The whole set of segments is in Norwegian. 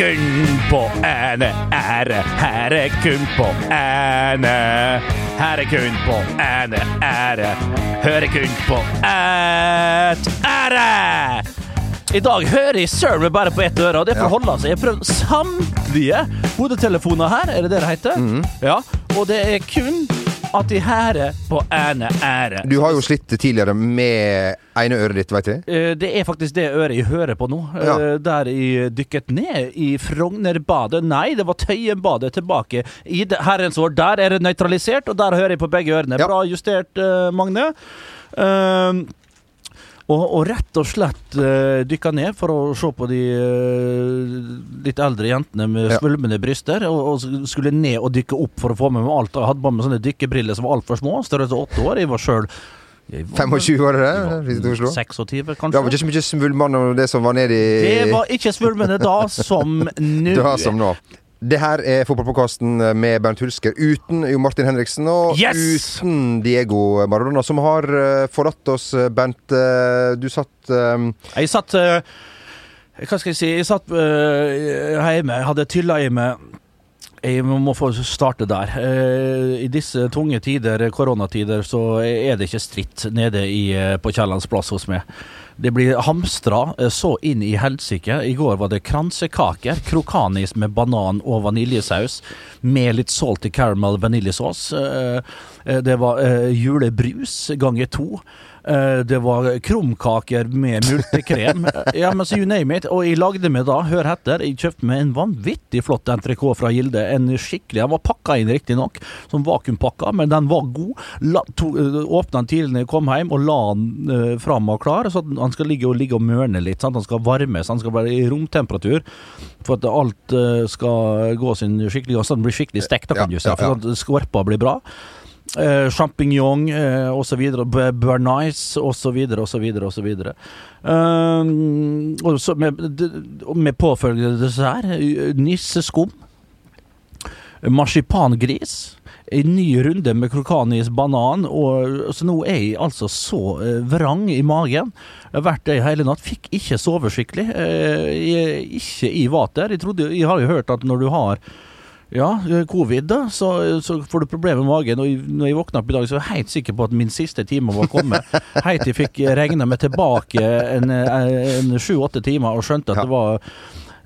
på ene ære, her er kun på ene. Her er kun på ene ære, hører kun på ett ære. I dag hører jeg søren meg bare på ett øre, og det får holde seg. Jeg har prøvd samtlige hodetelefoner her, er det det det heter? Ja, og det er kun at de hører på ene ære. Du har jo slitt tidligere med ene øret ditt, veit jeg. Eh, Det er faktisk det øret jeg hører på nå. Ja. Eh, Der jeg dykket ned i Frognerbadet. Nei, det var Tøyenbadet tilbake i herrens år. Der er det nøytralisert, og der hører jeg på begge ørene. Ja. Bra justert, eh, Magne. Eh, og, og rett og slett uh, dykka ned for å se på de uh, litt eldre jentene med Ja. svulmende bryster. Og, og skulle ned og dykke opp for å få med meg alt. Jeg hadde bare med sånne dykkebriller som var altfor små. Størrelse åtte år. Jeg var sjøl 25 år, er det? Oslo. 26, Det var ikke så mye svulmende det som var nedi Det var ikke svulmende da som nå. Du som nå. Det her er Fotballpåkasten med Bernt Hulsker uten Jo Martin Henriksen og Yes! uten Diego Maradona, som har eh, forlatt oss. Bernt, eh, du satt um... Jeg satt uh, Hva skal jeg si? Jeg satt uh, hjemme, hadde tylla i meg jeg må få starte der. Eh, I disse tunge tider, koronatider, så er det ikke stritt nede i, eh, på Kiellands plass hos meg. Det blir hamstra eh, så inn i helsike. I går var det kransekaker. Krokanis med banan og vaniljesaus med litt salty caramel vaniljesaus. Eh, eh, Det var julebrus ganger to. Det var krumkaker med multekrem. ja, men så you name it. Og jeg lagde meg da, hør etter, jeg kjøpte meg en vanvittig flott entrecôte fra Gilde. En skikkelig, Den var pakka inn riktignok, som vakuumpakka, men den var god. La, to, åpna den tidlig da jeg kom hjem, og la den fram og klar, så at han skal ligge og, ligge og mørne litt. Sant? Han skal varmes, han skal være i romtemperatur for at alt eh, skal gå sin skikkelig Så den blir skikkelig stekt, da, kan du si. ja. For at skorpa blir bra. Eh, Sjampinjong eh, osv. Bernice osv. osv. osv. Med, med påfølgende dessert. eh, Nisseskum. Marsipangris. En ny runde med krokanis banan. Og, så nå er jeg altså så eh, vrang i magen. Jeg har vært det hele natt. Fikk ikke sove skikkelig. Eh, jeg er ikke i vater. Jeg, trodde, jeg har jo hørt at når du har ja, covid, da, så, så får du problemer med magen. Og når jeg våkna opp i dag, så var jeg helt sikker på at min siste time var kommet. Helt til jeg fikk regna meg tilbake en, en sju-åtte timer og skjønte at Ja. det var eh,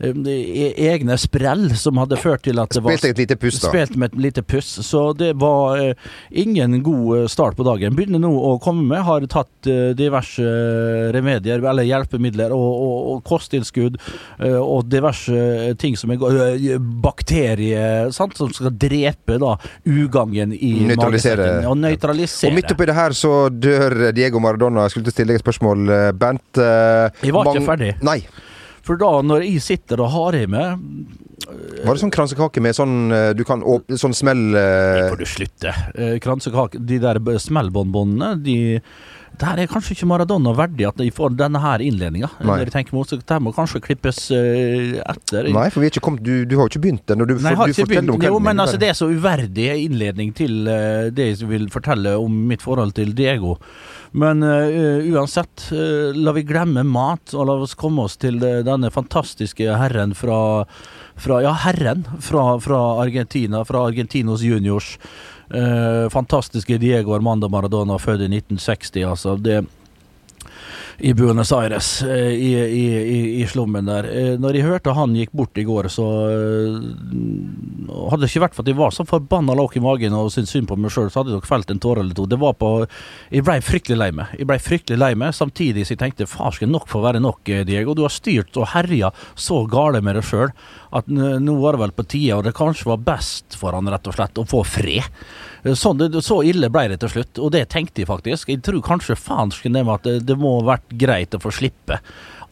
egne sprell som hadde ført til at det var Spilte et lite puss, da. Spilt med et lite puss. Så det var eh, ingen god eh, start på dagen. Begynner nå å komme med. Har tatt eh, diverse remedier, eller hjelpemidler, og, og, og kosttilskudd. eh, og diverse ting som er bakterier sant, som skal drepe da ugangen i Nøytralisere. magesekken. Og nøytralisere. Og midt oppi det her så dør Diego Maradona. Jeg skulle stille deg et spørsmål, Bent. Jeg var ikke ferdig. Nei. For da, når jeg sitter og har i meg Var det sånn kransekake med sånn eh, Du kan åpne sånn smell Det eh, får du slutte. Eh, Kransekake De der smellbonbonene, de Det her er kanskje ikke Maradona verdig at de får denne her innledninga. Det må kanskje klippes etter. Nei, for vi ikke kommet, du, du har jo ikke begynt ennå. Du, Nei, jeg har du ikke begynt. Jo, men altså, det er så uverdig innledning til det jeg vil fortelle om mitt forhold til Diego. Men uh, uansett, uh, la vi glemme mat, og la oss komme oss til det, denne fantastiske herren fra, fra Ja, herren fra, fra Argentina, fra Argentinos juniors. Uh, fantastiske Diego Armando Maradona, født i 1960, altså. Det i Buenos Aires, eh, i, i, i, slummen der. Eh, Når jeg hørte han gikk bort i går, så eh, Hadde det ikke vært for at jeg var så forbanna låg i magen og syntes synd på meg sjøl, så hadde jeg nok felt en tåre eller to. Det var på Jeg blei fryktelig lei meg. Jeg ble fryktelig lei meg, samtidig som jeg tenkte farsken, nok får være nok, Diego. Du har styrt og herja så gale med deg sjøl at nå var det vel på tide, og det kanskje var best for han rett og slett å få fred. Sånn, det, så ille ble det til slutt, og det tenkte jeg faktisk. Jeg tror kanskje faen det med at det, det må ha vært greit å få slippe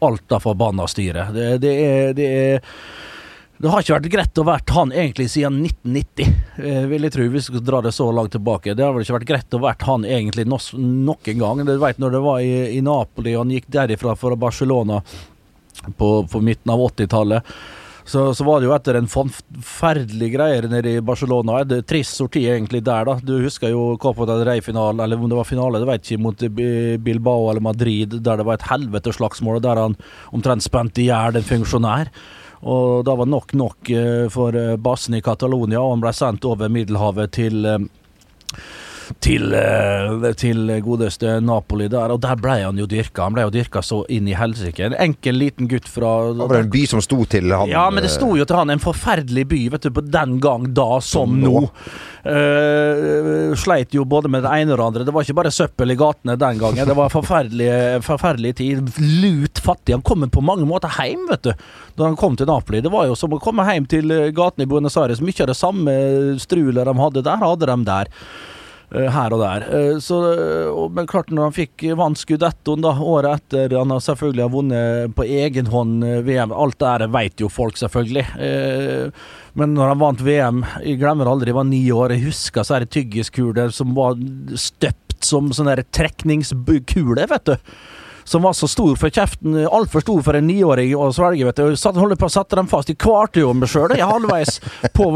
alt det forbanna styret. Det, det er, det er det har ikke vært greit å være han egentlig siden 1990, eh, vil jeg tro, hvis vi skal dra det så langt tilbake. Det har vel ikke vært greit å være han egentlig no nok en gang. Du vet når det var i, i Napoli, han gikk derifra fra Barcelona på, på midten av 80-tallet. Så, så var det jo etter en forferdelig greier nede i Barcelona. Et trist sorti egentlig der, da. Du husker jo Copa del Rey-finalen, eller om det var finale, det vet ikke, mot Bilbao eller Madrid, der det var et helveteslagsmål, og der han omtrent spente i hjel en funksjonær. Og da var nok nok eh, for basen i Catalonia, og han ble sendt over Middelhavet til eh, til, eh, til godeste Napoli der, og der ble han jo dyrka. Han ble jo dyrka så inn i helsike. En enkel, liten gutt fra Det var en by som sto til han ja, men det sto jo til han en forferdelig by, vet du, på den gang da som nå. Uh, sleit jo både med det ene og det andre. Det var ikke bare søppel i gatene den gangen. Det var forferdelig, forferdelig tid. Lut fattig. Han kom på mange måter hjem, vet du, da han kom til Napoli. Det var jo som å komme hjem til gatene i Buenos Aires. Mye av det samme strulet de hadde der, hadde de der. Eh, Her og der. Eh, Så, eh, men klart når han fikk vant skudettoen året etter Han har selvfølgelig vunnet på egen hånd VM. Alt det der vet jo folk, selvfølgelig. Men når han vant VM Jeg glemmer aldri, jeg var ni år. Jeg husker så her tyggiskuler som var støpt som sånne der trekningskuler, vet du. Som var så stor for kjeften, altfor stor for en niåring å svelge. vet du. Jeg Satt, holdt på å sette dem fast. De kvarte jo meg sjøl halvveis på,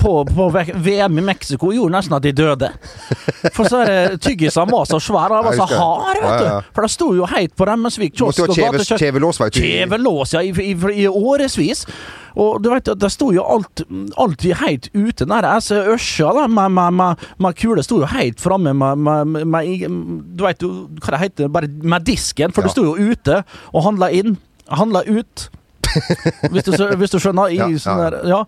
på, på VM i Mexico. Gjorde nesten at de døde. For så er det tyggisene var så svære, de var så hard, vet du. For det sto jo heit på Remmesvik kiosk. og gatekjøkken. kjevelås, veit du. Kjevelås, ja, i, i, i årevis. Og du vet, det sto jo alt alltid heit ute. Den altså. Ørsa da, med, med, med, med kule sto jo heit framme med, med, med, med Du vet jo hva det heter, bare med disken, for du sto jo ute og handla inn. Handla ut. Hvis du, hvis du skjønner. I sånn der, ja.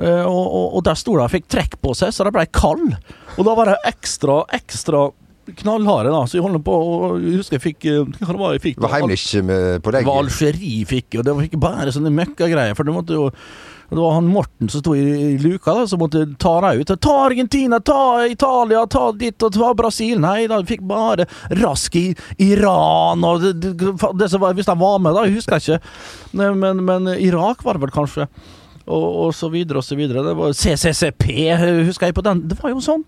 Eh, Og, og, der sto det og fikk trekk på seg, så det ble kald. Og da var det ekstra, ekstra knallharde, da. Så jeg holder på jeg husker jeg fikk eh, Hva det var jeg fikk? Det var Heimlich på deg. Det var Algerie fikk, og det var ikke bare sånne møkkagreier. For du måtte jo det var han Morten som sto i, luka, da, som måtte ta deg ut. Ta Argentina, ta Italia, ta ditt og ta Brasil. Nei da, vi fikk bare rask i Iran og det, det, det som var, Hvis de var med, da, jeg husker ikke. Nei, Men, men Irak var det vel kanskje. Og, og så videre og så videre. Det var CCCP, husker jeg på den. Det var jo sånn.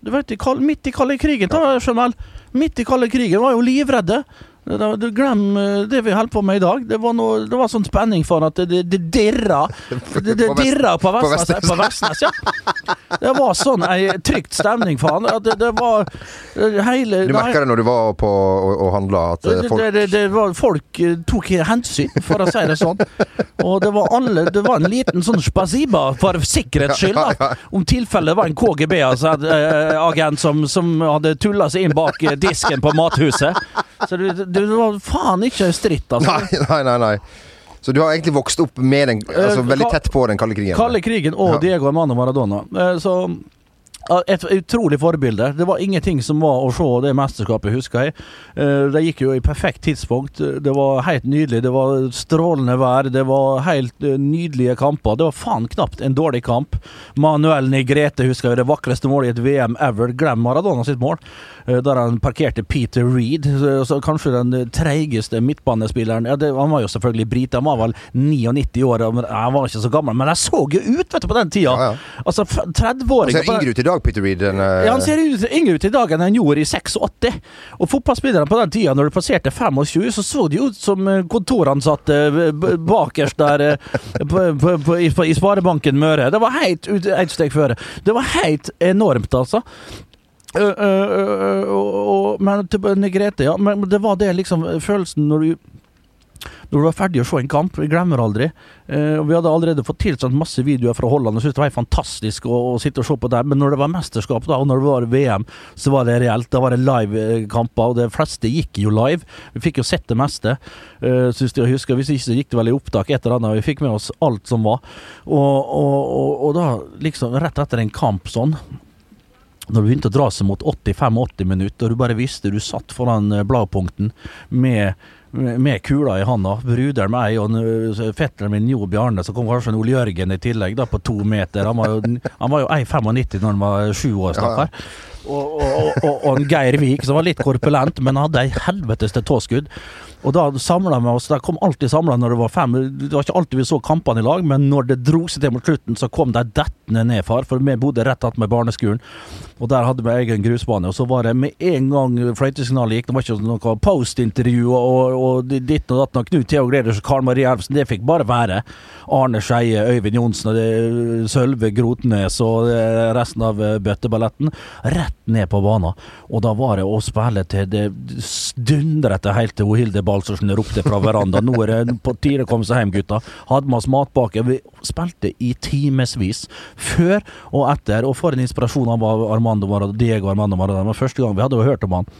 Du vet, Midt i kalde krigen, ta vel. Midt i kalde krigen var jo livredde. Glem eh, det vi holder på med i dag. Det var, noe, det var sånn spenning for at det, det, dirra. Det, det dirra på Vestnes. På Vestnes, ja. Det var sånn ei trygt stemning for han. Det, det var eh, hele Du merka det når du var på og, og handla, at eh, folk var, folk eh, tok hensyn, for å si det sånn. Og det var alle Det var en liten sånn spasiba for sikkerhets skyld, da. Om tilfelle det var en KGB-agent som, som hadde tulla seg inn bak eh, disken på mathuset. Så du, du, var faen ikke stritt, altså. Nei, nei, nei. nei. Så du har egentlig vokst opp med den Altså Eh, veldig tett på den kalde krigen? Kalde krigen og. Diego Armando Maradona. Eh, Så et utrolig forbilde. Det var ingenting som var å se det mesterskapet, husker jeg. Eh, Det gikk jo i perfekt tidspunkt. Det var helt nydelig. Det var strålende vær. Det var helt eh, nydelige kamper. Det var faen knapt en dårlig kamp. Manuel Negrete husker jeg det vakreste målet i et VM ever. Glem Maradona sitt mål. eh, Der han parkerte Peter Reed, så- kanskje den treigeste midtbanespilleren. Ja, det, han var jo selvfølgelig brite, han var vel 99 år, men han var ikke så gammel. Men han så jo ut, vet du, på den tida! Ja, ja. Altså, f- Han 30-åringer dag, Peter Reed? Den, eh, Ja, Han ser yngre ut i dag enn han gjorde i 86. Og fotballspillerne på den tida, når du passerte 25, så så de ut som eh, kontoransatte bakerst der eh, på, på, på, i, i Sparebanken Møre. Det var helt ett steg føre. Det var helt enormt, altså. Uh, uh, uh, men til Grete, ja. Men det var det liksom følelsen når du når du var ferdig å se en kamp, vi glemmer aldri. Eh, Vi hadde allerede fått tilsendt masse videoer fra Holland og syntes det var fantastisk å, å sitte og se på der. Men når det var mesterskap da, og når det var VM, så var det reelt. Da var det live-kamper, og de fleste gikk jo live. Vi fikk jo sett det meste, eh, syns jeg husker. Hvis ikke så gikk det vel i opptak et eller annet. Vi fikk med oss alt som var. Og, og, og, og da, liksom rett etter en kamp sånn når du begynte å dra seg mot 85-80 minutter, og du bare visste du satt foran eh, bladpunkten med, med, kula i handa, bruderen meg og fetteren min Jo Bjarne, så kom kanskje Ole Jørgen i tillegg, da på to meter. Han var jo, han var jo 1,95 når han var sju år, stakkar. Og, og, og, og, og en Geir Vik som var litt korpulent, men hadde ei helvetes tåskudd. Og da samla vi oss. De kom alltid samla når det var fem. Det var ikke alltid vi så kampene i lag, men når det dro seg til mot slutten, så kom de dettende ned, far. For vi bodde rett attmed barneskolen, og der hadde vi egen grusbane. Og så var det med en gang fløytesignalet gikk, det var ikke noe Post-intervju og, og ditt og datt. og Knut Theo Gleders og Karl Marie Elvsen, det fikk bare være. Arne Skeie, Øyvind Johnsen Sølve Grotnes og det, resten av eh, bøtteballetten rett ned på banen. Og da var det å spille til det dundret helt til Hilde Balsersen ropte fra verandaen. Nå er det på tide å komme seg hjem, gutta. Hadde med oss matpakke. Vi spilte i timevis. Før og etter. Og for en inspirasjon han var, Armando Maradona. Diego Armando Maradona. Første gang vi hadde jo hørt om han.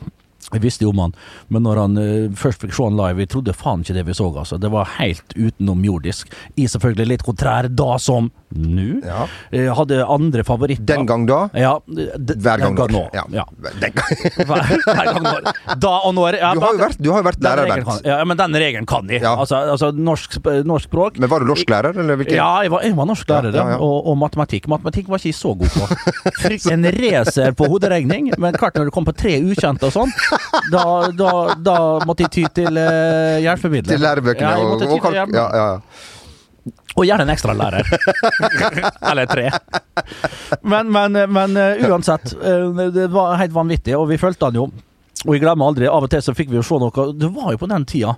Vi visste jo om han, men når han uh, først fikk se han live, vi trodde faen ikke det vi så. altså. Det var helt utenomjordisk. I selvfølgelig litt kontrær da som nå. Ja. Eh, hadde andre favoritter. Den gang da? Ja. Hver gang gang nå. Ja. Ja. Den gang. Hver, hver gang nå. Da og når. Ja, Du har jo vært, du har vært lærer, Bernt. ja, men den regelen kan. Ja. Altså, altså norsk, norsk språk. Men var du norsklærer, eller hvilken? Ja, jeg var, jeg var norsklærer. Og, og matematikk. Matematikk var ikke jeg så god på. Frykt- En racer på hoderegning, men klart når du kom på tre ukjente og sånn, da, da, da måtte jeg ty til uh, hjelpemidler. Til lærebøkene Ja, jeg og, måtte og kalk... hjelp- Ja, ja. Og gjerne en ekstra lærer. Eller tre. Men, men, men eh, uansett, eh, det var helt vanvittig, og vi fulgte han jo. Og jeg glemmer aldri, av og til så fikk vi jo se noe Det var jo på den tida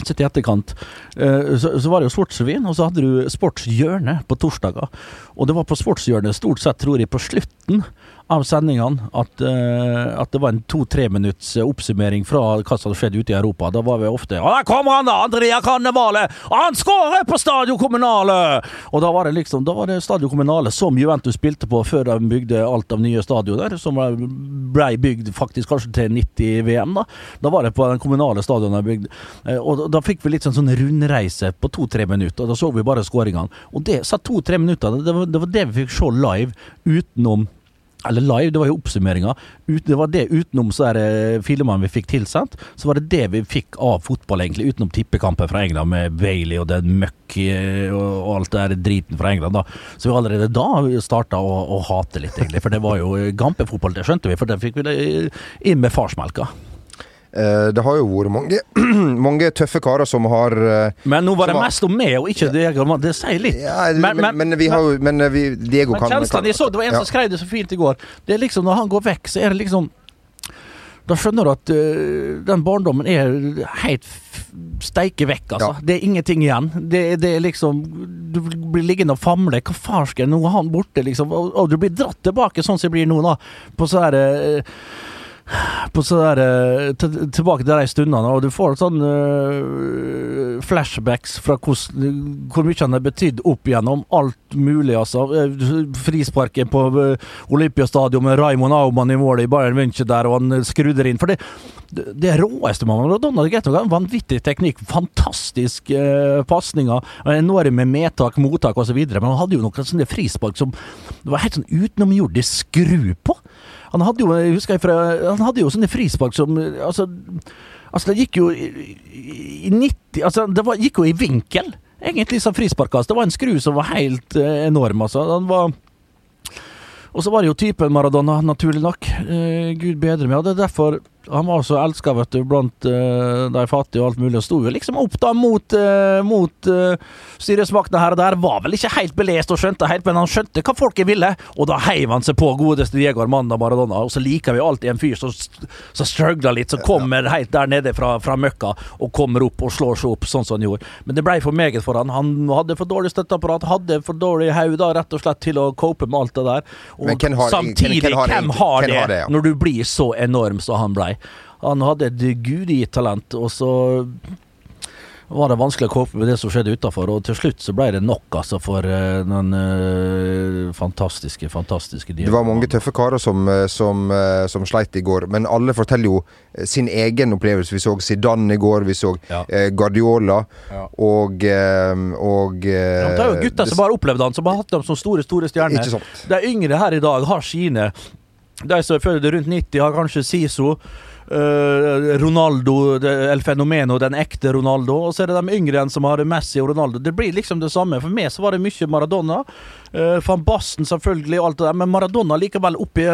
Sett i etterkant, eh, så, så var det jo Sportsrevyen, og så hadde du Sportshjørnet på torsdager. Og det var på Sportshjørnet stort sett, tror jeg, på slutten av sendingene at, uh, at det var en to-tre minutts eh, oppsummering fra hva som hadde skjedd ute i Europa. Da var vi ofte og der kommer han da! Andrea Cannevale! Han skårer på Stadio Kommunale! Og da var det liksom Da var det Stadio Kommunale som Juventus spilte på før de bygde alt av nye stadioner, som ble bygd faktisk kanskje til 90-VM, da. Da var det på den kommunale stadionet de bygde. Eh, Og da fikk vi litt sånn, sånn rundreise på to-tre minutter. og Da så vi bare skåringene. Og det satt to-tre minutter. Det var, det var det vi fikk se live utenom eller live, det var jo oppsummeringa. Det var det utenom så er filmene vi fikk tilsendt. Så var det det vi fikk av fotball, egentlig. Utenom tippekampen fra England med Bailey og den møkk eh, og, alt det der driten fra England. da Så vi allerede da starta å, å hate litt, egentlig. For det var jo gampefotball, det skjønte vi. For den fikk vi inn med farsmelka. Eh, Det har jo vært mange, mange tøffe karer som har eh, Men nå var det mest om meg, og ikke Diego. Det sier litt. ja, men, men, vi har jo Men eh, vi, Diego Men kan kan jeg så, Det var en ja. som skrev det så fint i går. Det er liksom Når han går vekk, så er det liksom Da skjønner du at uh, den barndommen er helt steike vekk, altså. Ja. Det er ingenting igjen. Det, det er liksom Du blir liggende og famle. Hva farsken, nå er han borte, liksom. Og, og du blir dratt tilbake sånn som jeg blir nå, da. På sånn her øh, på så der, eh, tilbake til de stundene, og du får sånn uh, flashbacks fra hos, hvor mye han har betydd opp igjennom alt mulig, altså. Eh, Frisparket på Olympiastadion med Raymond Aumann i målet i Bayern München der, og han skrudde inn. For det, det, råeste man har Donald er har vanvittig teknikk, fantastisk uh, pasninger, enorme medtak, mottak osv., men han hadde jo noen sånne frispark som det var helt sånn utenomjordisk skru på. Han hadde jo, jeg husker jeg fra, han hadde jo sånne frispark som Altså, altså det gikk jo i, i- i 90 Altså, det var, gikk jo i vinkel, egentlig, som frisparkkast. Det var en skru som var helt eh, enorm, altså. Han var og så var det jo typen Maradona, naturlig nok. Eh, Gud bedre meg. Og det er derfor Han var så elska blant uh, de fattige og alt mulig, og sto jo liksom opp da mot, uh, mot uh, styresmaktene her og der. Var vel ikke helt belest og skjønte helt, men han skjønte hva folket ville, og da heiv han seg på godeste Diego Armando Maradona. Og så liker vi alltid en fyr som, struggler litt, som kommer helt der nede fra, fra møkka og kommer opp og slår seg opp, sånn som han gjorde. Men det ble for meget for han. Han hadde for dårlig støtteapparat, hadde for dårlig hode rett og slett til å cope med alt det der. Og samtidig, hvem- har hvem har det, det, ja? når du blir så enorm som han blei? Han hadde et gudegitt talent, og så var det vanskelig å kåpe med det som skjedde utafor, og til slutt så ble det nok, altså, for eh, den uh, fantastiske, fantastiske Det var mange tøffe karer som, eh, som, som sleit i går, men alle forteller jo sin egen opplevelse. Vi så Zidane i går, vi så Ja. Guardiola Ja. og, og eh, Det er jo gutter som bare opplevde han, som har hatt dem som store, store stjerner. De yngre her i dag har sine. De som er født rundt 90, har kanskje Siso. Eh, Ronaldo, El Fenomeno, den ekte Ronaldo. Og så er det de yngre som har Messi og Ronaldo. Det blir liksom det samme. For meg så var det mye Maradona. Uh, Van Basten selvfølgelig, og alt det der. Men Maradona likevel oppi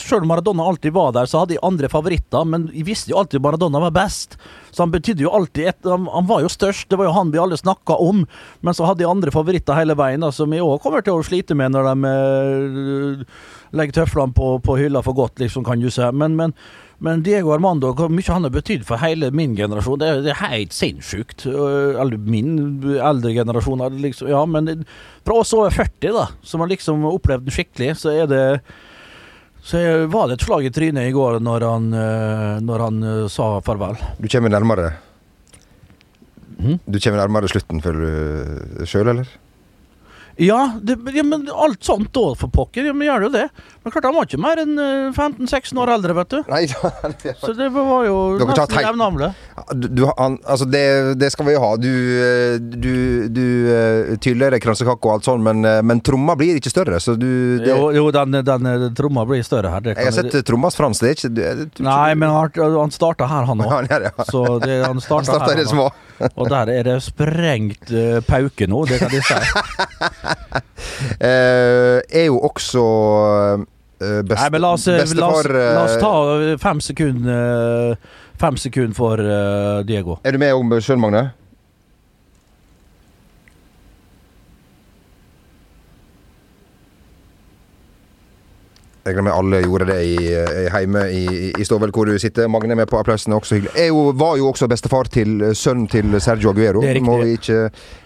Selv om Maradona alltid var der, så hadde jeg andre favoritter. Men jeg visste jo alltid Maradona var best. Så han betydde jo alltid et, han, han var jo størst. Det var jo han vi alle snakka om. Men så hadde jeg andre favoritter hele veien, da, som jeg òg kommer til å slite med når de uh, legger tøflene på, på hylla for godt, liksom, kan du si. Men, men, men Diego Armando, hvor mye han har betydd for hele min generasjon, det, er- det er helt sinnssykt. Eller min eldre generasjon, er liksom, ja, men fra oss over 40, da, som har liksom opplevd den skikkelig, så er det så var det et slag i trynet i går når han, øh, når han øh, sa farvel. Du kommer nærmere Mm? Du kommer nærmere slutten, du sjøl, eller? Ja, det, ja, men alt sånt da, for pokker. Ja, men gjør det jo det. Men klart, han var ikke mer enn øh, 15-16 år eldre, vet du. Nei, Så det var jo Dere nesten tegn. jevngamle. du, du, altså det, det skal vi jo ha. Du, eh, du, du eh, tyller kransekake og alt sånt, men, eh, men tromma blir ikke større, så du det, Jo, jo den, den eh, tromma blir større her. Det Jeg har sett trommas Frans, det er ikke det, det, Nei, men han, han starta her, han Ja, òg. er ja. Så det, han Han starta starta her. det han små. Og der er det sprengt uh, pauke nå, det kan de si. uh, er jo også eh, best, Nei, men la oss, bestefar la la oss ta fem sekunder Fem sekunder for Diego. Er du med om sjøl, Magne? Jeg regner med alle gjorde det i, i heime i, i Stovel, hvor du sitter. Magne er med på applausen, også hyggelig. Jeg var jo også bestefar til eh, sønnen til Sergio Aguero, Det er riktig. må vi ikke,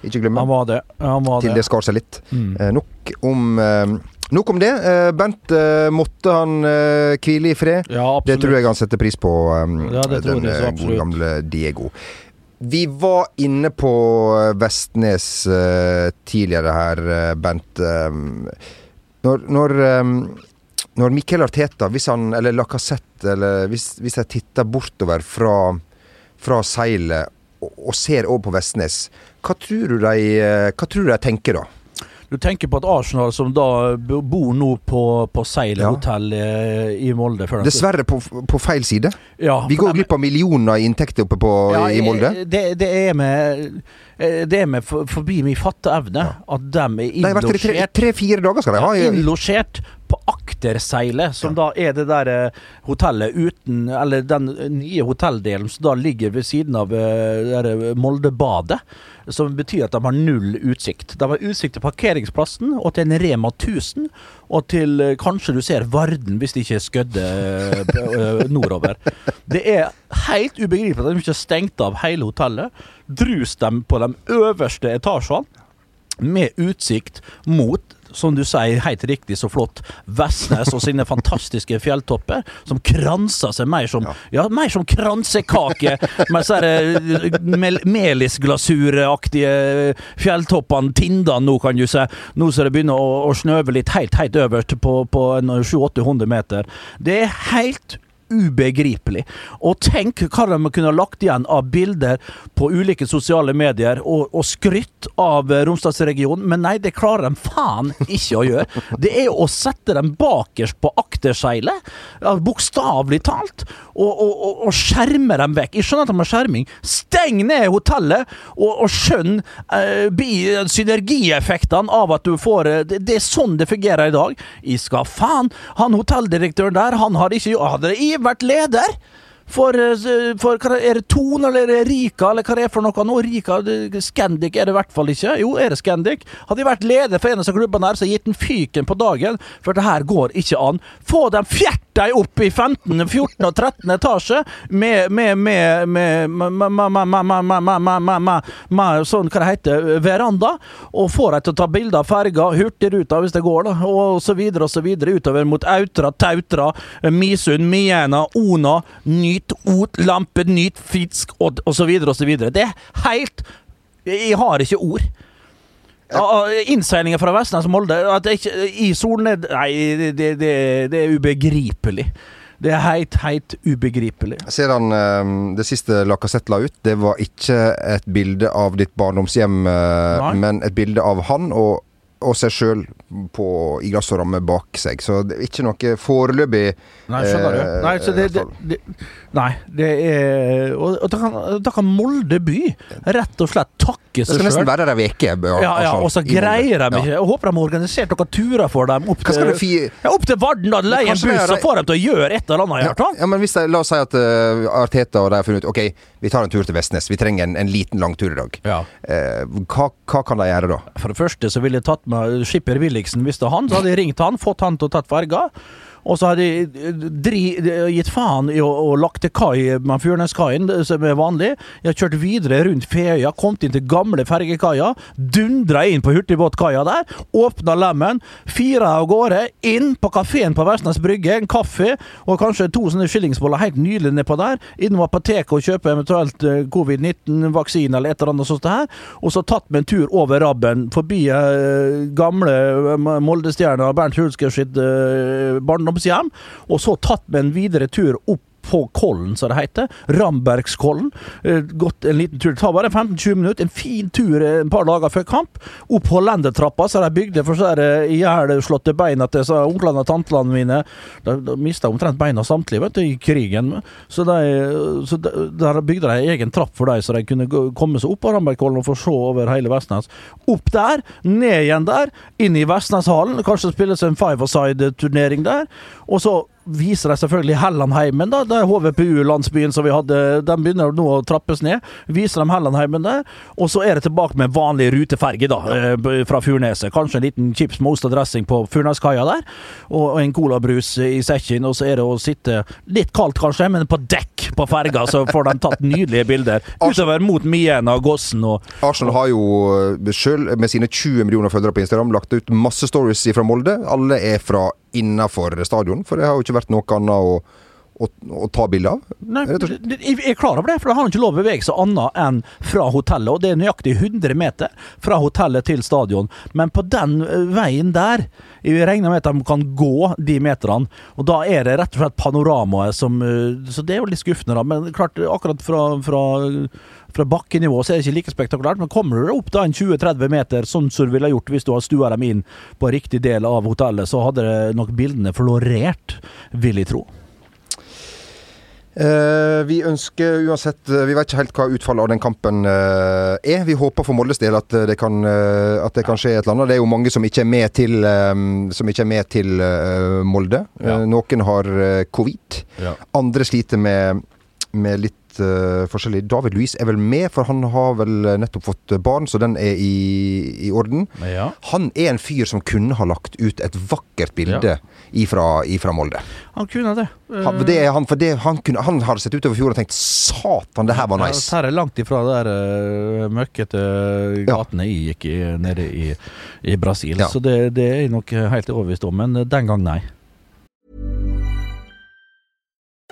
ikke glemme. Han var det. Han var til det det. skar seg litt. Mm. Eh, nok om eh, Nok om det. Eh, Bent, eh, måtte han eh, hvile i fred? Ja, absolutt. Det tror jeg han setter pris på, um, Ja, den eh, gode gamle Diego. Vi var inne på eh, Vestnes uh, tidligere her, eh, Bent. Um, når, når, um, når Mikkel Arteta, hvis han, eller Lacassette, eller hvis, hvis jeg titter bortover fra, fra seilet og, og ser over på Vestnes, hva tror du de, eh, hva tror du de tenker da? Du tenker på at Arsenal, som da bor nå på, på Seil Ja. hotell eh, i Molde Dessverre på, på feil side. Ja, Vi går glipp av millioner i inntekter oppe på, Ja, i Molde. Det, det er med eh, Det er med for, forbi min fatteevne at de er innlosjert. Tre-fire tre-fire dager, skal de ha. Innlosjert på akterseilet, som da er det der eh, hotellet uten Eller den nye hotelldelen som da ligger ved siden av eh, der Moldebadet. Som betyr at de har null utsikt. De har utsikt til parkeringsplassen og til en Rema 1000. Og til eh, kanskje du ser Varden, hvis de ikke er Skødde eh, eh, nordover. Det er helt ubegripelig at de ikke har stengt av hele hotellet. Drus dem på de øverste etasjene med utsikt mot, som du sier helt riktig så flott, Vestnes og sine fantastiske fjelltopper, som kranser seg mer som Ja, mer som kransekake med sånne mel melisglasuraktige fjelltoppene, tindene nå, kan du si. Nå som det begynner å, å snøve litt helt, helt øverst på, på 700-800 meter. Det er helt ubegripelig. Og tenk hva de kunne ha lagt igjen av bilder på ulike sosiale medier og, og skrytt av eh, Romsdalsregionen, men nei, det klarer de faen ikke å gjøre. Det er å sette dem bakerst på akterseilet, bokstavelig talt, og, og, og, skjerme dem vekk. Jeg skjønner at de har skjerming. Steng ned hotellet, og, skjønn eh, synergieffektene av at du får eh, det, det er sånn det fungerer i dag. Jeg skal faen Han hotelldirektøren der, han har ikke Hadde jeg vært leder For, eh, for hva er det Tone eller er Rika, eller hva det er for noe nå? Rika, Scandic er det i hvert fall ikke. Jo, er det Scandic? Hadde jeg vært leder for en av klubbene her, så hadde jeg gitt den fyken på dagen, for det her går ikke an. Få dem de opp i 15., 14. og 13. etasje med med, med, med, sånn, hva det heter, veranda, og får dem til å ta bilder av ferga, Hurtigruta hvis det går, da, og så videre og så videre utover mot Autra, Tautra, Misund, Miena, Ona, Nyt, Ot, Lampe, Nyt, Fisk og, og så videre og så videre. Det er helt Jeg har ikke ord. Innseilingen fra Vestnes og Molde at det ikke, I solned... Nei, det, det, det er ubegripelig. Det er helt, helt ubegripelig. Ser han eh, Det siste Lacassette la ut, det var ikke et bilde av ditt barndomshjem, eh, Nei. men et bilde av han og, og seg sjøl i glass og ramme bak seg. Så det er ikke noe foreløpig Nei, skjønner du? eh, Nei, så det, det, det, nei, det er Og, og da, kan, da kan Molde by rett og slett takke Det seg skal nesten være der ei uke. Ja, ja, og så greier de ikke. Jeg håper de har organisert noen turer for dem opp til, fi- ja, opp til Varden. da leier en buss er- og får dem til å gjøre et eller annet. Ja, ja, men hvis de, La oss si at uh, Arteta og de har funnet ut Ok, vi tar en tur til Vestnes. Vi trenger en, en liten langtur i dag. Ja. Eh, hva, hva kan de gjøre da? For det første så ville jeg tatt med skipper Williksen, visste han. Så hadde jeg ringt han, fått han til å tatt ferga. Og så hadde jeg eh, dri, gitt faen i å, å lagt til kai med Furneskaien, som er vanlig. Jeg har kjørt videre rundt Feøya, kommet inn til gamle fergekaia, dundra inn på hurtigbåtkaia der, åpna lemmen, fira av gårde, inn på kafeen på Vestnes Brygge, en kaffe og kanskje to sånne skillingsboller helt nylig nedpå der. Innom apoteket og kjøpe eventuelt eh, covid-19-vaksine eller et eller annet sånt her. Og så tatt med en tur over Rabben, forbi eh, gamle Moldestjerna Bernt Hulsker sitt eh, barndomshjem, og så tatt med en videre tur opp på Kollen, som det heter. Rambergskollen. Eh, Gått en liten tur. Det tar bare 15-20 minutter. En fin tur eh, et par dager før kamp. Opp Hollendertrappa, så de bygde for så ihjelslåtte beina til onklene og tantlene mine. De, mista omtrent beina samtlige vet du, i krigen. Så, de, så de, der bygde de egen trapp for dem, så de kunne komme seg opp på Rambergkollen og få se over hele Vestnes. Opp der, ned igjen der, inn i Vestneshallen. Kanskje spilles en five-a-side-turnering der. Og så viser de selvfølgelig Hellandheimen, da. Det er HVPU-landsbyen som vi hadde. Den begynner nå å trappes ned. Viser dem Hellandheimen der. Og så er det tilbake med vanlig ruteferge, da, eh, fra Furneset. Kanskje en liten chips med ost og dressing på Furneskaia der. Og en colabrus i sekken. Og så er det å sitte litt kaldt, kanskje, men på dekk på ferga, så får de tatt nydelige bilder. Utover mot Mien og Gossen og Arsenal har jo sjøl, med sine 20 millioner følgere på Instagram, lagt ut masse stories fra Molde. Alle er fra innafor stadion, for det har jo ikke vært noe annet å, å, å ta bilde av. Nei, jeg er klar over det, for da har han ikke lov å bevege seg annet enn fra hotellet. Og det er nøyaktig 100 meter fra hotellet til stadion. Men på den eh, veien der, jeg regner med at de kan gå de meterne. Og da er det rett og slett panoramaet som eh, Så det er jo litt skuffende, da. Men klart, akkurat fra, fra fra bakkenivå så er det ikke like spektakulært, men kommer du opp da en 20-30 meter, sånn som du ville gjort hvis du hadde stua dem inn på riktig del av hotellet, så hadde det nok bildene florert, vil jeg tro. Eh, vi ønsker uansett eh, Vi vet ikke helt hva utfallet av den kampen eh, er. Vi håper for Moldes del at eh, det, kan, eh, at det kan skje et eller annet. Det er jo mange som ikke er med til, um, som ikke er med til uh, Molde. Ja. Eh, noen har covid. Ja. Andre sliter med, med litt eh, forskjellig. David Louise er vel med, for han har vel nettopp fått barn, så den er i, i orden. Ja. Han er en fyr som kunne ha lagt ut et vakkert bilde ifra, ifra Molde. Han kunne det. Han, det er han, for det, han, kunne, han hadde sett utover fjorden og tenkt Satan, det her var Ja, nice. her er langt ifra de der uh, møkkete gatene jeg gikk i nede i, i Brasil. Ja. Så det, det er jeg nok helt overbevist om, men den gang nei.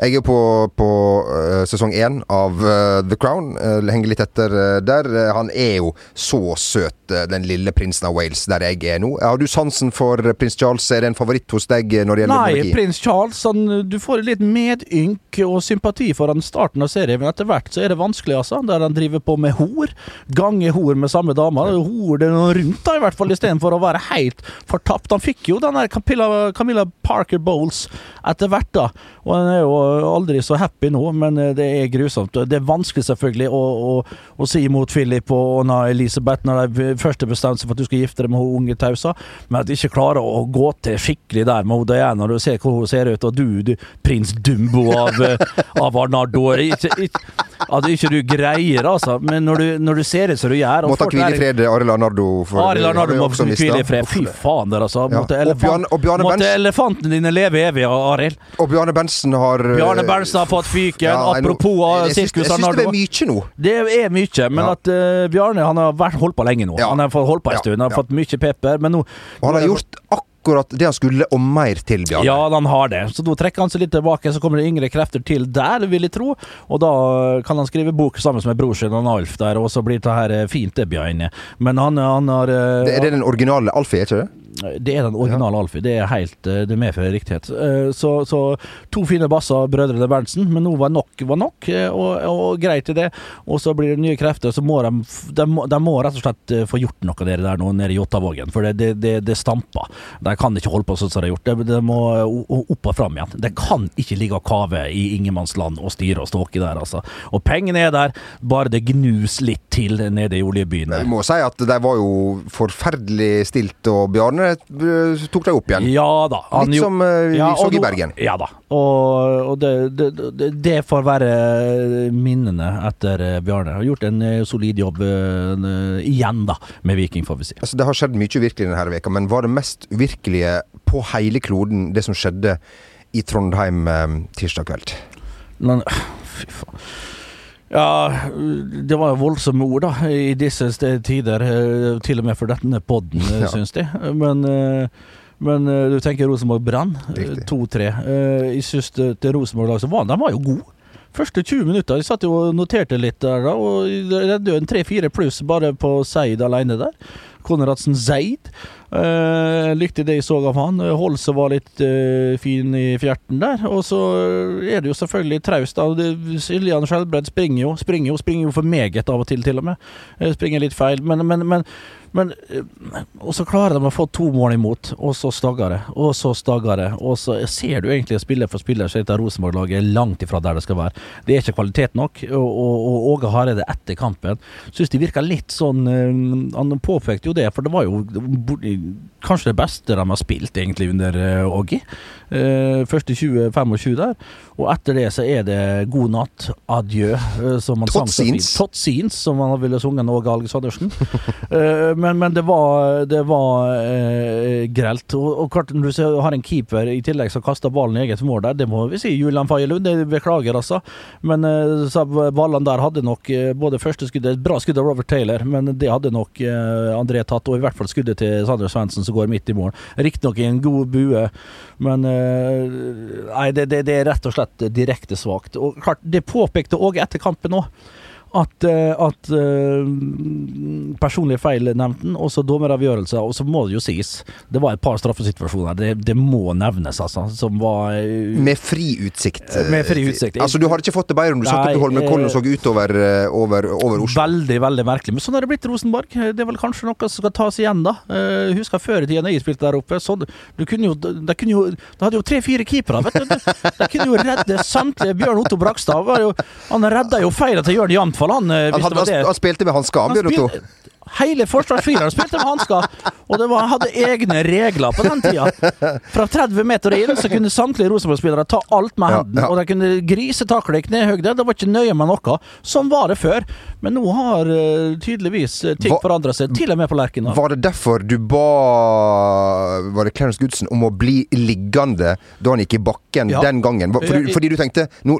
Jeg er på, på eh, sesong én av eh, The Crown. Uh, henger litt etter eh, der. Eh, han er jo så søt, eh, den lille prinsen av Wales, der jeg er nå. Har du sansen for prins Charles? Er det en favoritt hos deg når det gjelder Nei, monarki? prins Charles han, Du får litt medynk og sympati for den starten av serien, men etter hvert så er det vanskelig, altså. Der han driver på med hor. Gange hor med samme dame. Hor det noe rundt, da, i hvert fall, istedenfor å være helt fortapt. Han fikk jo den der Camilla, Camilla Parker Bowles etter hvert, da. Og han er jo aldri så happy nå, men eh, det er grusomt. Det er vanskelig, selvfølgelig, å, å, å si imot Philip og Anna Elisabeth når de først har bestemt seg for at du skal gifte deg med hun unge tausa, men at de ikke klarer å gå til skikkelig der med Diana når du ser hvordan hun ser ut, og du, du prins Dumbo av, eh, av Arnardo ikke, ikke, At ikke du greier, altså. Men når du, når du ser ut som du gjør må Måtte folk hvile i fred, Arild Arnardo. Arild Arnardo må hvile i fred. Fy faen, der, altså. Ja. Måtte, Og Bjarne- og Bjarne måtte elefanten dine leve evig, Arild. Og Bjarne Berntsen har eh, Bjarne Berntsen har fått fyken. Ja, apropos syns- sirkus Jeg syns det er mye nå. Det er mye, men Ja. at uh, Bjarne han har vært holdt på lenge nå. Ja. Han har fått holdt på en stund, han har fått mye pepper, men nå Og han har gjort akkurat det han skulle, og mer til, Bjarne. Ja, han har det. Så nå trekker han seg litt tilbake, så kommer det yngre krefter til der, vil jeg tro. Og da kan han skrive bok sammen med bror sin Alf der, og så blir det her eh, fint, det, Bjarne. Men han, han har eh, Det, er det den originale Alfie, er ikke det? Det er den originale Alfie. Det er helt eh, Det medfører riktighet. Eh, Så, så to fine basser, brødrene Berntsen, men nå var nok var nok, eh, og, og greit i det. Og så blir det nye krefter, så må de, de, de må rett og slett få gjort noe dere der nå, nede i Jåttavågen. For det, det, det, det stamper. De kan ikke holde på sånn som de har gjort. Det, de må opp og fram igjen. De kan ikke ligge og kave i ingenmannsland og styre og ståke der, altså. Og pengene er der, bare det gnus litt til nede i oljebyen. Jeg må si at de var jo forferdelig stilt, og Bjarne tok deg opp igjen. Ja da. Litt som, eh, vi ja, så i Bergen. Ja da. Og, og det, det, det, får være minnene etter eh, Bjarne. Har gjort en eh, solid jobb eh, igjen, da, med Viking, får vi si. Altså, det har skjedd mye uvirkelig denne veka, men var det mest uvirkelige på hele kloden det som skjedde i Trondheim eh, tirsdag kveld? Men fy faen. Ja, det var jo voldsomme ord, da, i disse tider. eh, Til og med for denne podden, eh, Ja. syns de. Men, eh, men du tenker Rosenborg Brann, eh, 2-3. Eh, Jeg syns det Rosenborg-laget som var, de var jo gode. Første 20 minutter. De satt jo og noterte litt der, da, og det redde en 3-4 pluss bare på Seid alene der. Konradsen Seid. Eh, likte det jeg så av han. Holse var litt uh, fin i fjerten der. Og så er det jo selvfølgelig traust. Siljan Skjelbred springer jo, springer jo, springer jo for meget av og til, til og med. Uh, Springer litt feil. Men, men, men, men eh, Og så klarer de å få to mål imot, og så stagger det. Og så stagger det. Og så ser du egentlig spiller for spiller, så dette Rosenborg-laget er langt ifra der det skal være. Det er ikke kvalitet nok. Og, Åge Hareide etter kampen syns de virka litt sånn eh, Han påpekte jo det, for det var jo kanskje det beste de har spilt egentlig under Eh, første 20-25 der. Og etter det så er det god natt, adjø, eh, som man sang så fint. Totsins. Totsins, som man ville sunget Åge Alexandersen. Eh, men, men det var, det var eh, grelt. Og, og klart, når du ser- har en keeper i tillegg som kaster ballen i eget mål der, det må vi si Julian Fagerlund. Det beklager, altså. Men eh, ballene der hadde nok eh, både første skuddet Et bra skudd av Robert Taylor, men det hadde nok eh, André tatt. Og i hvert fall skuddet til Sander Svendsen som går midt i mål. Riktignok i en god bue, men eh, Nei, det, det, det er rett og slett direkte svakt. Og klart, det påpekte òg etter kampen òg. At, eh, at eh, personlige feil nevnte han, og så dommeravgjørelser. Og så må det jo sies, det var et par straffesituasjoner, det, det må nevnes, altså, som var eh, Med fri utsikt. Med fri utsikt. Altså, du hadde ikke fått det bedre om du satt oppe i Holmenkollen og så utover over, over Oslo. Veldig, veldig merkelig. Men sånn har det blitt Rosenborg. Det er vel kanskje noe som skal tas igjen, da. Husker før i tida jeg spilte der oppe. Så du kunne jo, de kunne jo De hadde jo tre-fire keepere, vet du. De kunne jo redde samtlige. Bjørn Otto Brakstad Han redda jo feila til Jørn Han. eh, Han, det. han, han spilte med hansker, Han Bjørn Otto. Hele forsvarsfireren spilte med hansker. Og det var, hadde egne regler på den tida. Fra 30 meter inn så kunne samtlige Rosenborg-spillere ta alt med hendene. ja. Og de kunne grisetakle i knehøyde. Det var ikke nøye med noe. Sånn var det før. Men nå har uh, tydeligvis eh, ting forandra seg, til og med på Lerkendal. Var det derfor du ba Var det Clarence Goodson om å bli liggende da han gikk i bakken Ja. den gangen? Fordi, fordi du tenkte nå,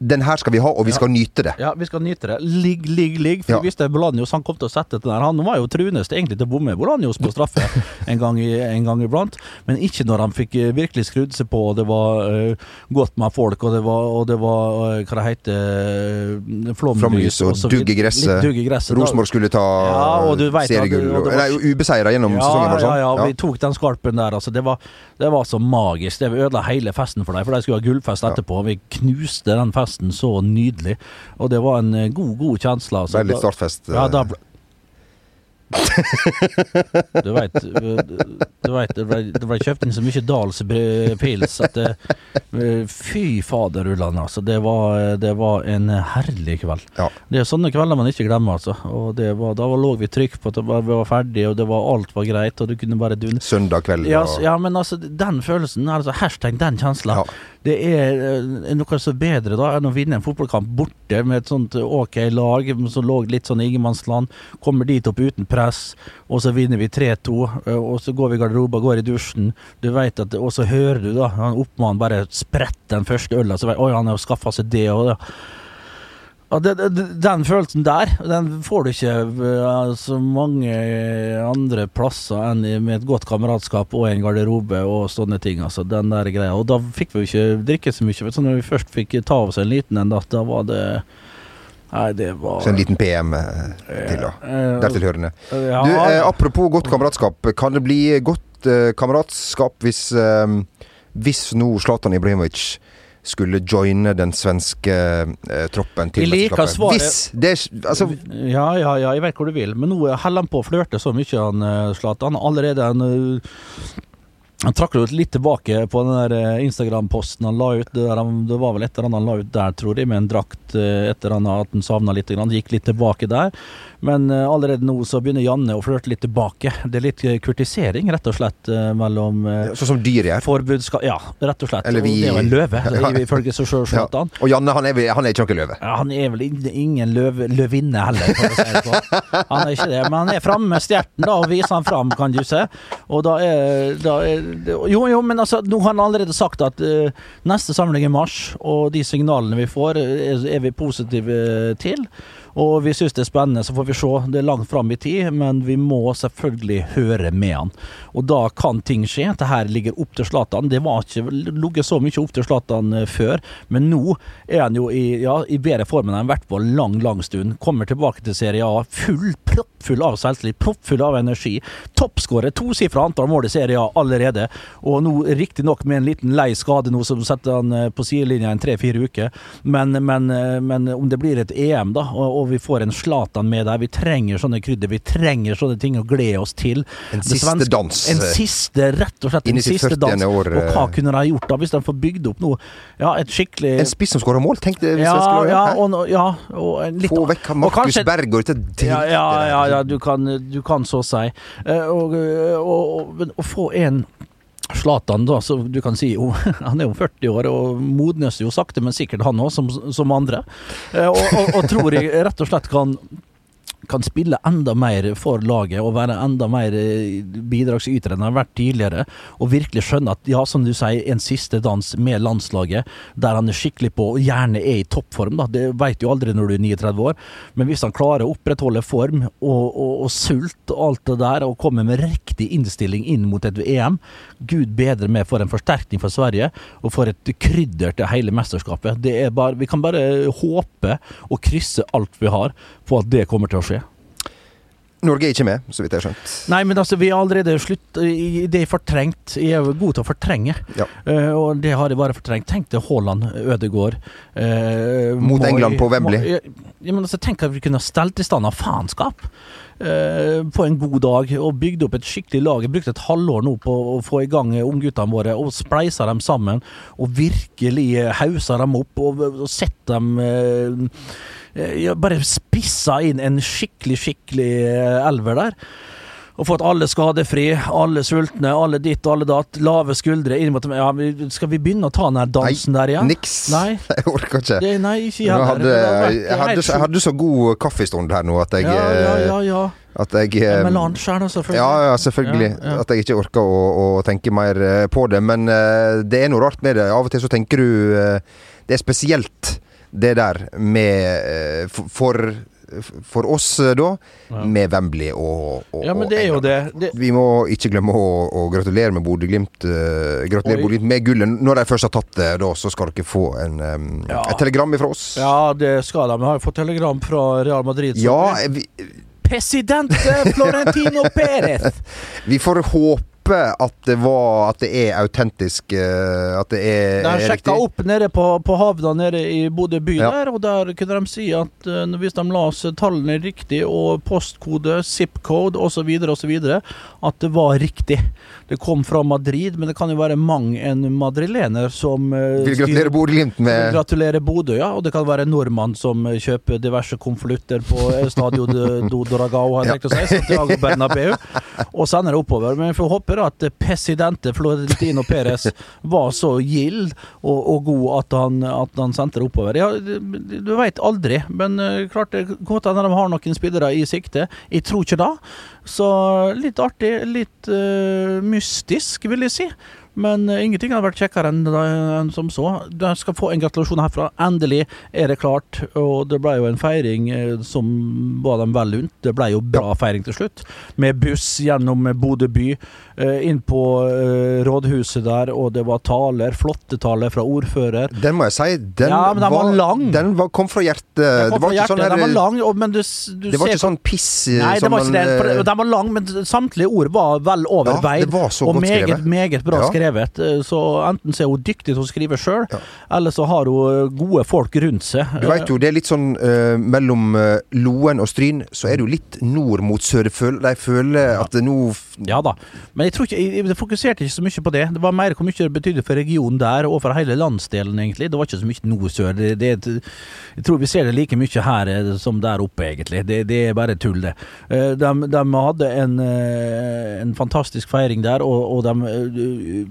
den her skal vi ha, og vi skal nyte det. Ja, vi skal nyte det. Ligg, ligg, ligg. For Ja. vi visste Bolanios han kom til å sette det der. Han var jo truenest egentlig til å bomme jo på straffe en gang, i, en gang iblant. Men ikke når han fikk eh, virkelig skrudd seg på, og det var uh, godt med folk, og det var, og det var uh, hva det heter uh, Flomlys og og dugg i gresset. Litt gresset. Rosenborg skulle ta Ja, seriegull. Nei, ubeseira gjennom sesongen, var det ja, sånn? ja, vi tok den skarpen der. Altså, det, var, det var så magisk. Det ødela hele festen for dem, for de skulle ha gullfest etterpå. Vi knuste den festen så nydelig, og det var en god, god kjensle. Altså. Veldig startfest. Ja, da Du veit det det ble kjøpt inn så mye Dals-pils at det, Fy Fy faderullan, altså. Det var, det var en herlig kveld. Ja. Det er sånne kvelder man ikke glemmer, altså. Og det var, da lå vi trykk på at det var- vi var ferdige, og det var, alt var greit, og du kunne bare dune. Søndag kveld. Ja, ja, men altså, den følelsen, altså hashtag den kjensla, Ja. det er eh, noe så bedre da enn å vinne en fotballkamp borte med et sånt eh, ok lag som lå litt sånn i ingenmannsland. Kommer dit opp uten press, og så vinner vi 3-2, eh, og så går vi i garderoben, går i dusjen. Du vet at, Og så hører du da han oppmannen bare sprette den første øla, så vet oi, han har skaffa seg det og det. Ja, den følelsen der, den får du ikke eh, så mange andre plasser enn med et godt kameratskap og en garderobe og sånne ting. Altså, den der greia. Og da fikk vi jo ikke drikke så mye. Så når vi først fikk ta oss en liten en, da, da var det Nei, det var Så en liten PM eh, til, da. Dertilhørende. Dertil hørende. Du, eh, apropos godt kameratskap. Kan det bli godt eh, kameratskap hvis, hvis nå Zlatan Ibrahimovic skulle joine den svenske eh, troppen til mesterskapet? Hvis det er Altså, Ja, ja, ja, jeg vet hvor du vil. Men nå holder han på å flørte så mye, han Zlatan. Allerede en eh, Han trakk jo litt tilbake på den der eh, Instagram-posten han la ut. Det, han- det var vel et eller annet han la ut der, tror jeg, med en drakt eh, etter han at han savna litt. Han Gikk litt tilbake der. Men eh, allerede nå så begynner Janne å flørte litt tilbake. Det er litt eh, kurtisering, rett og slett, eh, mellom sånn som dyr gjør. forbudskap Ja, rett og slett. Eller vi- det er jo en løve, ifølge seg sjøl Ja. Og Janne, han er, han er ikke noen løve. Ja, han er vel ingen løv, løvinne heller, for å si det sånn. Han er ikke det, men han er framme med stjerten da, og viser han fram, kan du se. Og da er, da er Jo, jo, men altså, nå har han allerede sagt at uh, neste samling i mars, og de signalene vi får, er, er vi positive til. Og vi syns det er spennende, så får vi se. Det er langt fram i tid, men vi må selvfølgelig høre med han. Og da kan ting skje. Dette ligger opp til Zlatan. Det var ikke ligget så mye opp til Zlatan eh, før, men nå er han jo i, ja, i bedre form enn han har vært på lang, lang stund. Kommer tilbake til Serie A full, proppfull av selvtillit, proppfull av energi. Toppskårer, tosifra antall mål i serien allerede. Og nå riktignok med en liten lei skade nå som setter han eh, på sidelinja en tre-fire uker. Men, men, eh, men om det blir et EM, da, og, og vi får en Zlatan med der Vi trenger sånne krydder, vi trenger sånne ting å glede oss til. En siste svenske- dans, En eh, siste, rett og slett en siste dans. år, Og hva kunne de gjort da, hvis de får bygd opp noe Ja, et skikkelig En spiss som skårer mål, tenk det. hvis ja, ja, og, ja, og litt Få vekk Markus Berg og dette ja, ja, ja, der. Ja, du kan, du kan så si. Eh, Og, og, og, å få en Zlatan, da, så du kan si jo, han er jo 40 år og modnes jo sakte, men sikkert han òg, som, som andre. Eh, Og, og, og tror jeg rett og slett kan kan spille enda mer for laget og være enda mer eh, bidragsyter enn han har vært tidligere. Og virkelig skjønne at, ja, som du sier, en siste dans med landslaget, der han er skikkelig på, og gjerne er i toppform. da, Det vet du aldri når du er 39 år, men hvis han klarer å opprettholde form og, og, og sult og alt det der, og kommer med riktig innstilling inn mot et EM, gud bedre med for en forsterkning for Sverige, og for et krydder til hele mesterskapet. Det er bare, vi kan bare håpe og krysse alt vi har på at det kommer til å skje. Norge er ikke med, så vidt jeg har skjønt. Nei, men altså, vi har allerede slutt Det er fortrengt. Jeg er god til å fortrenge, Ja. uh, og det har jeg bare fortrengt. Tenk til Haaland, Ødegaard uh, Mot England på Wembley. Ja, men altså, tenk at vi kunne stelt i stand av faenskap på en god dag og bygde opp et skikkelig lag. Jeg brukte et halvår nå på å få i gang ungguttene våre og spleisa dem sammen. Og virkelig eh, hausa dem opp og, og sett dem eh, eh, Bare spissa inn en skikkelig, skikkelig eh, elver der. Og fått alle skadefri, alle sultne, alle ditt og alle datt. Lave skuldre inn mot ja, Skal vi begynne å ta den her dansen der igjen? Niks. Nei. Jeg orker ikke. Det, nei, ikke jeg hadde, Det vært jeg, hadde, så- jeg hadde så god kaffestund her nå at jeg Ja, ja, eh, ja. ja. At jeg Melange her, da, selvfølgelig. Ja, ja, selvfølgelig. Ja, ja. At jeg ikke orker å, å tenke mer eh, på det. Men uh, det er noe rart med det. Av og til så tenker du uh, Det er spesielt, det der med eh, for, for oss da, da, med Wembley og, og Ja, men det er jo det. det Vi må ikke glemme å, å gratulere med Bodø-Glimt Gratulere Bodø-Glimt med gullet. Når de først har tatt det, da så skal dere få en, um, Ja. et telegram fra oss. ja, det skal de. Vi har jo fått telegram fra Real Madrid. Ja, vi, Presidente Florentino Perez! vi får håpe at det var At det er autentisk. eh, At det er, De er sjekka riktig. opp nede på, på havna nede i Bodø by Ja. der, og der kunne de si at eh, hvis de las tallene riktig, og postkode, zip-code osv., osv., at det var riktig. Det kom fra Madrid, men det kan jo være mang en madrilener som eh, Vil gratulere Bodø-Glimt med Gratulerer Bodø, ja. Og det kan være en nordmann som eh, kjøper diverse konvolutter på eh, Stadio do Doragao, har jeg tenkt å si, Santiago Bernabeu, og sender det oppover. Men vi får håpe da at presidente Florentino Perez var så gild og, og god at han, at han sendte det oppover. Ja, du veit aldri, men klart det godt hende de har noen spillere i sikte. Jeg tror ikke det. Så litt artig, litt uh, mystisk, vil jeg si. Men uh, ingenting hadde vært kjekkere enn, enn som så. Du skal få en gratulasjon herfra. Endelig er det klart. Og det ble jo en feiring uh, som var dem vel unt. Det ble jo bra feiring til slutt. Med buss gjennom Bodø by, inn på eh, rådhuset der, og det var taler. Flotte taler fra ordfører. Den må jeg si, den, Ja, den var lang. Den var, kom fra hjertet. Den Det kom var fra ikke sånn Den var lang, men du, du Det var ser ikke sånn piss eh, Nei, det var ikke det. eh, Den var lang, men samtlige ord var vel overveid. Ja, det var så og meget, skrevet. meget bra Ja. skrevet. Eh, Så enten så er hun dyktig til å skrive sjøl, Ja. eller så har hun eh, gode folk rundt seg. Du veit jo, det er litt sånn uh, mellom eh, Loen og Stryn, så er det jo litt nord mot sør. De føler, at det nå Ja da, men jeg tror ikke, jeg, jeg fokuserte ikke så mye på det. Det var mer hvor mye det betydde for regionen der, og for hele landsdelen, egentlig. Det var ikke så mye nord-sør. Det, det, jeg tror vi ser det like mye her eh, som der oppe, egentlig. Det, det er bare tull, det. Eh, De, de hadde en, eh, en fantastisk feiring der, og, og de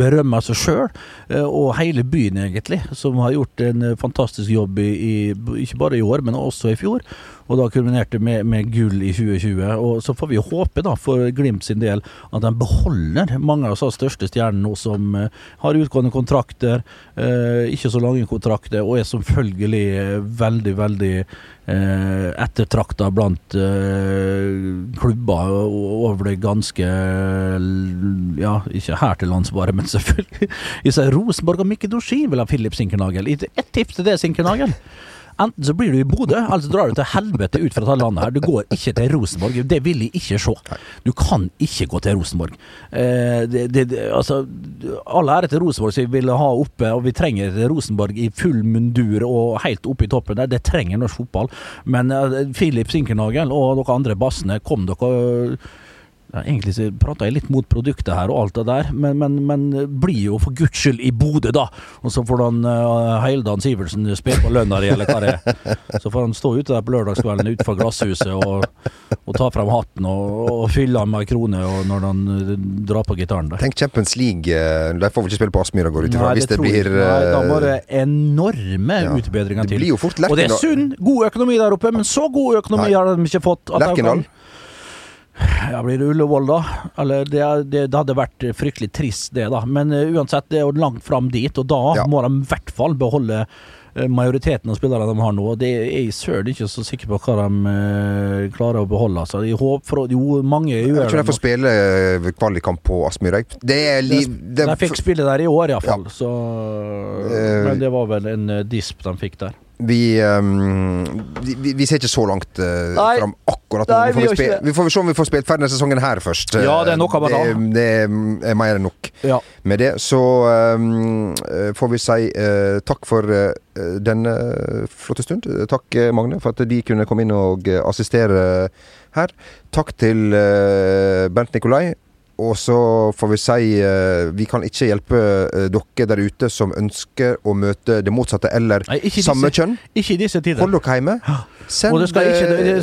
berømmer seg sjøl, og hele byen, egentlig, som har gjort en fantastisk jobb i, ikke bare i år, men også i fjor. Og da kulminerte med, med gull i 2020. Og så får vi håpe, da, for Glimt sin del, at de beholder mange av de største stjernene nå som eh, har utgående kontrakter, eh, ikke så lange kontrakter, og er selvfølgelig eh, veldig, veldig eh, ettertrakta blant klubber over det ganske Ja, ikke her til lands bare, men selvfølgelig. Jeg sier Rosenborg og Mikke Dorsin vil ha Philip Sinkernagel. Et tips til det, Sinkernagel. Enten så blir du i Bodø, eller så drar du til helvete ut fra dette landet her. Du går ikke til Rosenborg. Det vil jeg ikke se. Du kan ikke gå til Rosenborg. Eh, det, det, det, altså, all ære til Rosenborg som vi vil ha oppe, og vi trenger Rosenborg i full mundur og helt oppe i toppen der. Det trenger norsk fotball. Men eh, Filip Sinkernagel og dere andre bassene, kom dere ja, egentlig så prata jeg litt mot produktet her og alt det der, men, men, men blir jo for guds skyld i Bodø, da! Og så får han uh, Heildan Sivertsen spe på lønna di, eller hva det er. Så får han stå ute der på lørdagskvelden utenfor glasshuset og, og ta frem hatten og, og fylle han med ei krone når han eh, drar på gitaren der. Tenk Champions League. eh, De får vel ikke spille på Aspmyra, går ut ifra, hvis det blir uh... Nei, Da må det enorme ja. utbedringer Det blir jo fort Og det er sunn, god økonomi der oppe, men så god økonomi Nei. har de ikke fått. at Lerkendal. Ja, Blir det Ullevål, da? Eller det, det, det hadde vært fryktelig trist, det, da. Men uh, uansett, det er jo langt fram dit, og da Ja. må de i hvert fall beholde eh, majoriteten av spillerne de har nå. Og det er jeg søren ikke så sikker på hva de uh, klarer å beholde. Altså, jeg håper jo, mange Jeg tror de får spille kvalikkamp på Aspmyra. Det er liv... De fikk spille der i år, iallfall. Ja. Så Men det var vel en disp de fikk der. Vi, um, vi, vi- ser ikke så langt uh, Nei. fram akkurat nå. Nei, Vi får, vi vi, får se om vi får spilt ferdig denne sesongen her først. Ja, det er nok av det. Det er mer enn nok Ja. med det. Så eh, får vi si uh, takk for uh, denne flotte stund. Eh, Takk, eh, Magne, for at de kunne komme inn og eh, assistere her. Takk til uh, Bernt Nikolai. Og så får vi si eh, vi kan ikke hjelpe eh, dere der ute som ønsker å møte det motsatte eller Nei, samme disse- kjønn. Ikke i disse tider. Hold dere hjemme. Send, ikke,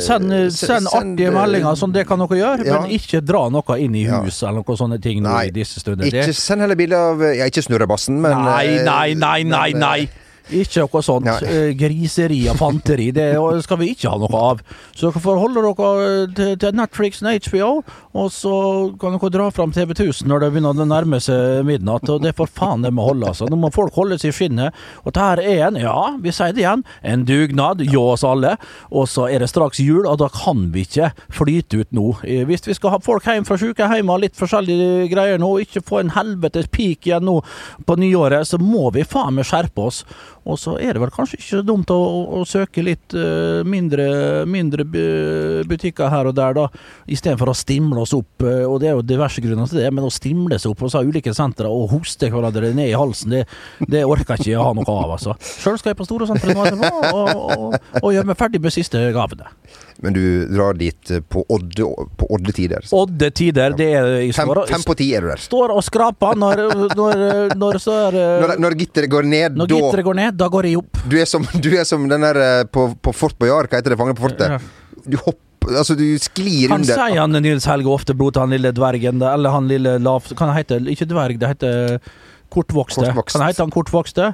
send, send, send artige eh, meldinger, som det kan dere gjøre, ja. men ikke dra noe inn i Ja. hus eller noe sånne ting Nei, i disse stunder. Ikke send heller bilde av Ja, ikke snurrebassen, men Nei, eh, nei, nei, nei, eh, nei. Ikke noe sånt. Nei. eh, Griseri og fanteri. Det skal vi ikke ha noe av. Så dere får holde dere til, til Netflix og HBO, og så kan dere dra fram TV 1000 når det begynner å nærme seg midnatt. Og det får faen det må holde, altså. Nå må folk holde seg i skinnet. Og dette er en, ja, vi sier det igjen, en dugnad hjå oss alle. Og så er det straks jul, og da kan vi ikke flyte ut nå. Eh, Hvis vi skal ha folk hjem fra sykehjem og litt forskjellige greier nå, og ikke få en helvetes peak igjen nå på nyåret, så må vi faen meg skjerpe oss. Og så er det vel kanskje ikke så dumt å, å, å søke litt uh, mindre, mindre butikker her og der, da. Istedenfor å stimle oss opp. eh, og det er jo diverse grunner til det, men å stimle seg opp hos ulike sentre og hoste hverandre ned i halsen, det, det orker ikke jeg ha noe av, altså. Sjøl skal jeg på store sentre nå etterpå og, og, og gjøre meg ferdig med siste gavene. Men du drar dit eh, på odde, på odde tider. Odde tider, det er Fem, står, fem på ti er du der. står og skraper når, når, når så er eh, Når, når gitteret går ned, Når da gitteret går ned, da går jeg opp. du er, som, du er som den der eh, på, på Fort Boyard, hva heter det? Fanger på fortet? Du hopper Altså, du sklir Han under. sier han Nils Helge Oftebro til han lille dvergen, eller han lille lav... Kan heter hete Ikke dverg, det heter kortvokste. Kortvokst. Kan han hete han kortvokste?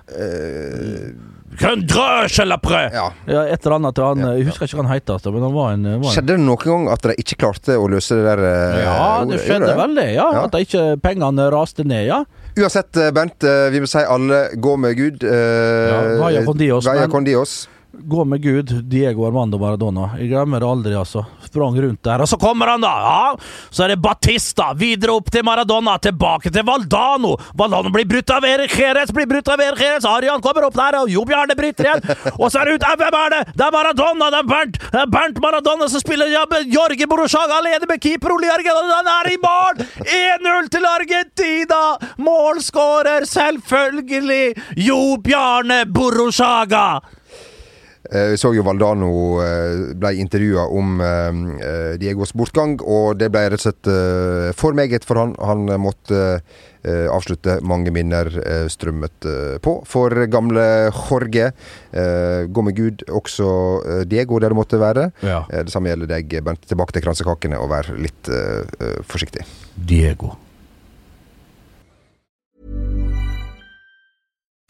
Prø! Ja. Ja, et eller annet til han Jeg husker ikke hva han het, altså, men han var en, var en Skjedde det noen gang at de ikke klarte å løse det der eh, Ja, det skjedde vel det, ja. Ja. At det ikke pengene raste ned, ja. Uansett, Bent, eh, vi må si alle gå med Gud. Uh, Ja, vaya con Dios, Vaya men- con Dios. Gå med Gud, Diego Armando Maradona. Jeg glemmer det aldri, altså. Sprang rundt der, og så kommer han, da! Ja, Så er det Batista, videre opp til Maradona, tilbake til Valdano. Valdano blir brutt av Erik Jerez, blir brutt av Erik Jerez. Arian kommer opp der, og Jo Bjarne bryter igjen. Og så er det ut Hvem er det? Det er Maradona! Det er Bernt, det er Bernt Maradona som spiller ja, Jorge Borosjaga alene med keeper Ole Jørgen, og han er i mål! 1-0 til Argentina! Målskårer, selvfølgelig, Jo Bjarne Borosjaga! Eh, Vi så jo Valdano eh, ble intervjua om eh, eh, Diegos bortgang, og det ble rett og slett eh, for meget for han. Han måtte eh, avslutte mange minner eh, strømmet eh, på. For gamle Jorge, eh, gå med Gud, også eh, Diego der det måtte være. Ja. Eh, Det samme gjelder deg, Bent. Tilbake til kransekakene og vær litt eh, eh, forsiktig. Diego.